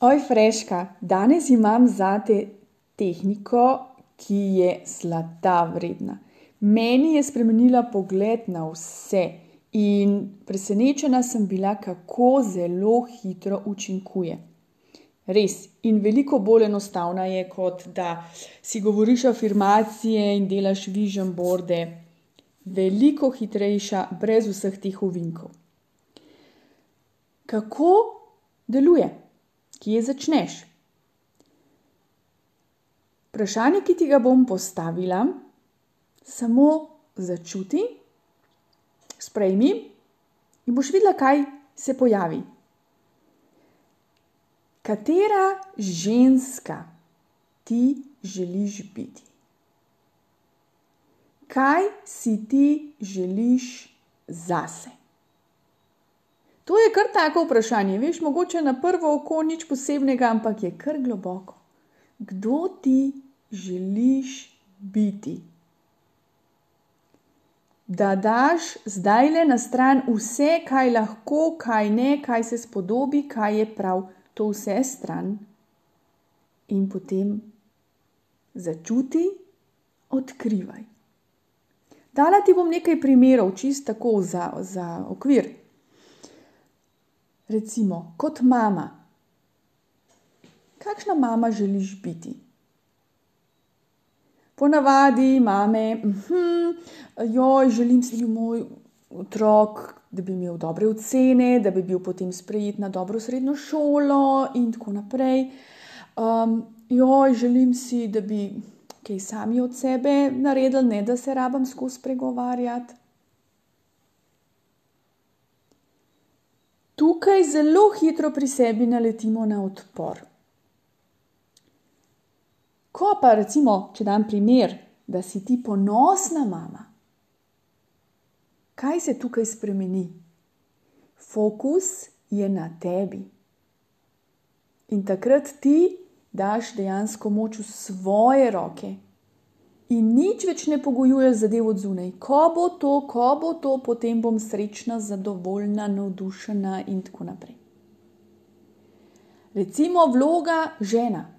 Oj, Freška, danes imam zate tehniko, ki je zlata vredna. Meni je spremenila pogled na vse in presenečena sem bila, kako zelo hitro učinkuje. Res, in veliko bolj enostavna je, kot da si govoriš afirmacije in delaš vision boarde. Veliko hitrejša, brez vseh teh ovinkov. Kako deluje? Kje začneš? Vprašanje, ki ti ga bom postavila, samo začuti, sprejmi in boš videla, kaj se pojavi. Katera ženska ti želiš biti? Kaj si ti želiš zase? To je kar tako vprašanje, veš, mogoče na prvo oko nič posebnega, ampak je kar globoko. Kdo ti želiš biti? Da daš zdajle na stran vse, kaj lahko, kaj ne, kaj se spodobi, kaj je prav, to vse stran. In potem začuti, odkrivaj. Dala ti bom nekaj primerov, čisto tako za, za okvir. Recimo kot mama. Kakšna mama želiš biti? Ponavadi mame, želim si, moj otrok, da bi imel dobre ocene, da bi bil potem sprejet na dobro srednjo šolo in tako naprej. želim si, da bi kaj sami od sebe naredili, ne da se rabim skozi pregovarjati. Tukaj zelo hitro pri sebi naletimo na odpor. Ko pa recimo, če dam primer, da si ti ponosna mama, kaj se tukaj spremeni? Fokus je na tebi. In takrat ti daš dejansko moč v svoje roke in nič več ne pogojuješ zadev od zunaj. Ko bo to, ko bo to, potem bom srečna, zadovoljna, navdušena in tako naprej. Recimo vloga žena.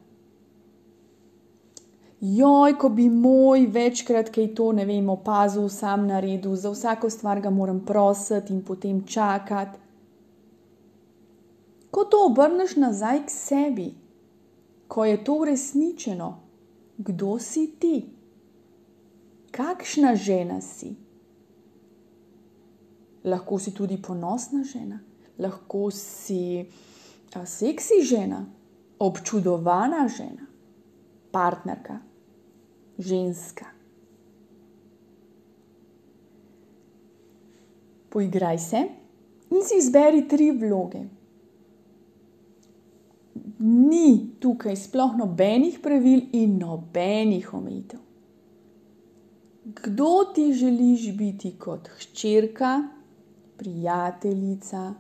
ko bi moj večkrat kaj to, ne vem, opazil, sam naredil, za vsako stvar ga moram prositi in potem čakati. Ko to obrneš nazaj k sebi, ko je to uresničeno, kdo si ti? Kakšna žena si? Lahko si tudi ponosna žena, lahko si, seksi žena, občudovana žena, partnerka, ženska. Poigraj se in si izberi tri vloge. Ni tukaj sploh nobenih pravil in nobenih omejitev. Kdo ti želiš biti kot hčerka, prijateljica,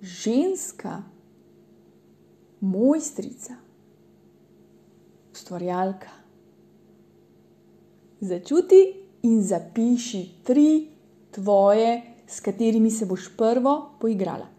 ženska, mojstrica, ustvarjalka? Začuti in zapiši tri tvoje, s katerimi se boš prvo poigrala.